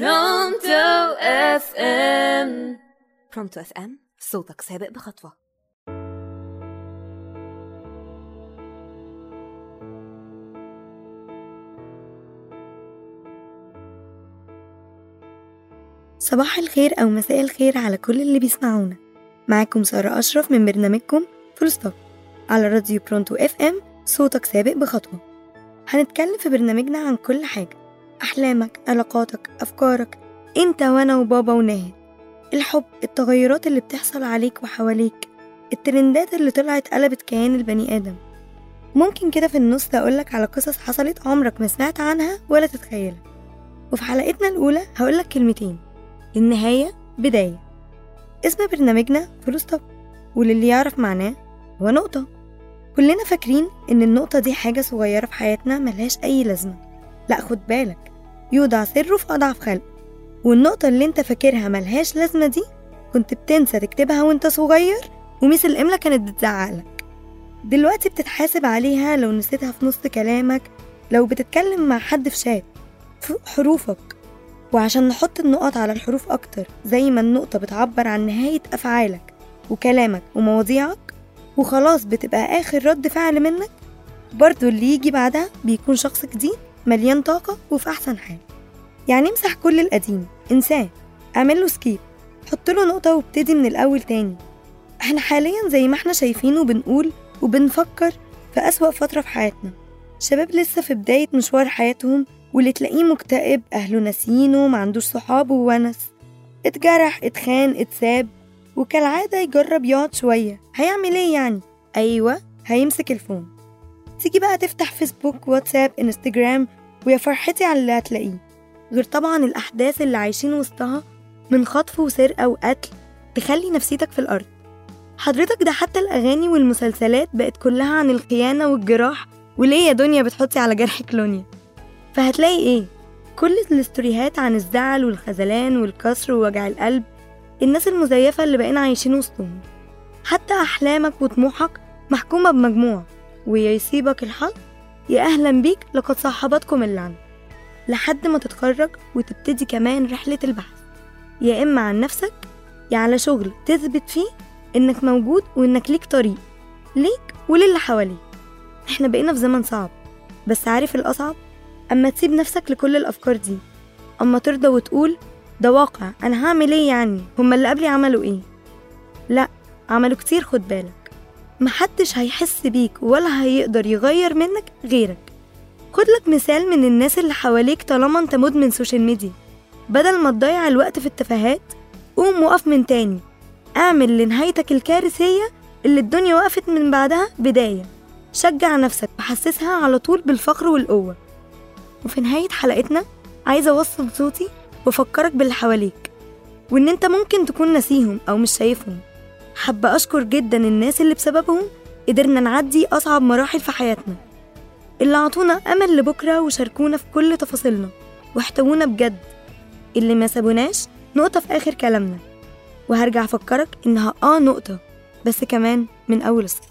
برونتو FM برونتو FM صوتك سابق بخطوة. صباح الخير أو مساء الخير على كل اللي بيسمعونا. معاكم سارة أشرف من برنامجكم full stop على راديو برونتو FM صوتك سابق بخطوة. هنتكلم في برنامجنا عن كل حاجة. أحلامك علاقاتك أفكارك أنت وأنا وبابا وناهد الحب التغيرات اللي بتحصل عليك وحواليك الترندات اللي طلعت قلبت كيان البني آدم. ممكن كده في النص أقولك على قصص حصلت عمرك ما سمعت عنها ولا تتخيلها. وفي حلقتنا الأولى هقولك كلمتين النهاية بداية. اسم برنامجنا full stop وللي يعرف معناه هو نقطة. كلنا فاكرين إن النقطة دي حاجة صغيرة في حياتنا ملهاش أي لازمة. لأ خد بالك. يوضع سره في أضعف خلق. والنقطة اللي انت فاكرها ملهاش لازمة دي كنت بتنسى تكتبها وانت صغير وميس الإملة كانت بتزعقلك. دلوقتي بتتحاسب عليها لو نسيتها في نص كلامك لو بتتكلم مع حد في شات في حروفك. وعشان نحط النقط على الحروف أكتر زي ما النقطة بتعبر عن نهاية أفعالك وكلامك ومواضيعك وخلاص بتبقى آخر رد فعل منك برضو اللي يجي بعدها بيكون شخص جديد. مليان طاقة وفي أحسن حال. يعني امسح كل القديم انساه اعمل له skip حط له نقطة وابتدي من الأول تاني. إحنا حاليا زي ما إحنا شايفين وبنقول وبنفكر في أسوأ فترة في حياتنا. شباب لسه في بداية مشوار حياتهم واللي تلاقيه مكتئب أهله ناسيينه معندوش صحاب وونس. اتجرح اتخان اتساب وكالعادة يجرب يقعد شوية. هيعمل إيه يعني؟ أيوة هيمسك الفون. تيجي بقى تفتح فيسبوك واتساب انستجرام ويا فرحتي على اللي هتلاقيه. غير طبعا الأحداث اللي عايشين وسطها من خطف وسرقة وقتل تخلي نفسيتك في الأرض. حضرتك ده حتى الأغاني والمسلسلات بقت كلها عن الخيانة والجراح وليه يا دنيا بتحطي على جرحك لونيا فهتلاقي إيه؟ كل الاستوريهات عن الزعل والخذلان والكسر ووجع القلب الناس المزيفة اللي بقينا عايشين وسطهم. حتى أحلامك وطموحك محكومة بمجموع ويا يصيبك الحظ. يا أهلا بيك لقد صاحبتكم اللعنة لحد ما تتخرج وتبتدي كمان رحلة البحث. يا إما عن نفسك يا على شغل تثبت فيه إنك موجود وإنك ليك طريق. ليك وللي حواليك. إحنا بقينا في زمن صعب بس عارف الأصعب؟ أما تسيب نفسك لكل الأفكار دي. أما ترضى وتقول ده واقع أنا هعمل إيه يعني؟ هما اللي قبلي عملوا إيه؟ لأ عملوا كتير خد بالك. محدش هيحس بيك ولا هيقدر يغير منك غيرك. خد لك مثال من الناس اللي حواليك طالما انت مدمن social media. بدل ما تضيع الوقت في التفاهات قوم وقف من تاني. اعمل لنهايتك الكارثية اللي الدنيا وقفت من بعدها بداية. شجع نفسك وحسسها على طول بالفخر والقوة. وفي نهاية حلقتنا عايزة أوصل صوتي وأفكرك باللي حواليك. وإن أنت ممكن تكون ناسيهم أو مش شايفهم. حابة أشكر جدا الناس اللي بسببهم قدرنا نعدي أصعب مراحل في حياتنا. اللي عطونا أمل لبكرة وشاركونا في كل تفاصيلنا واحتوونا بجد. اللي ما سابوناش نقطة في آخر كلامنا. وهرجع أفكرك إنها آه نقطة بس كمان من أول السطر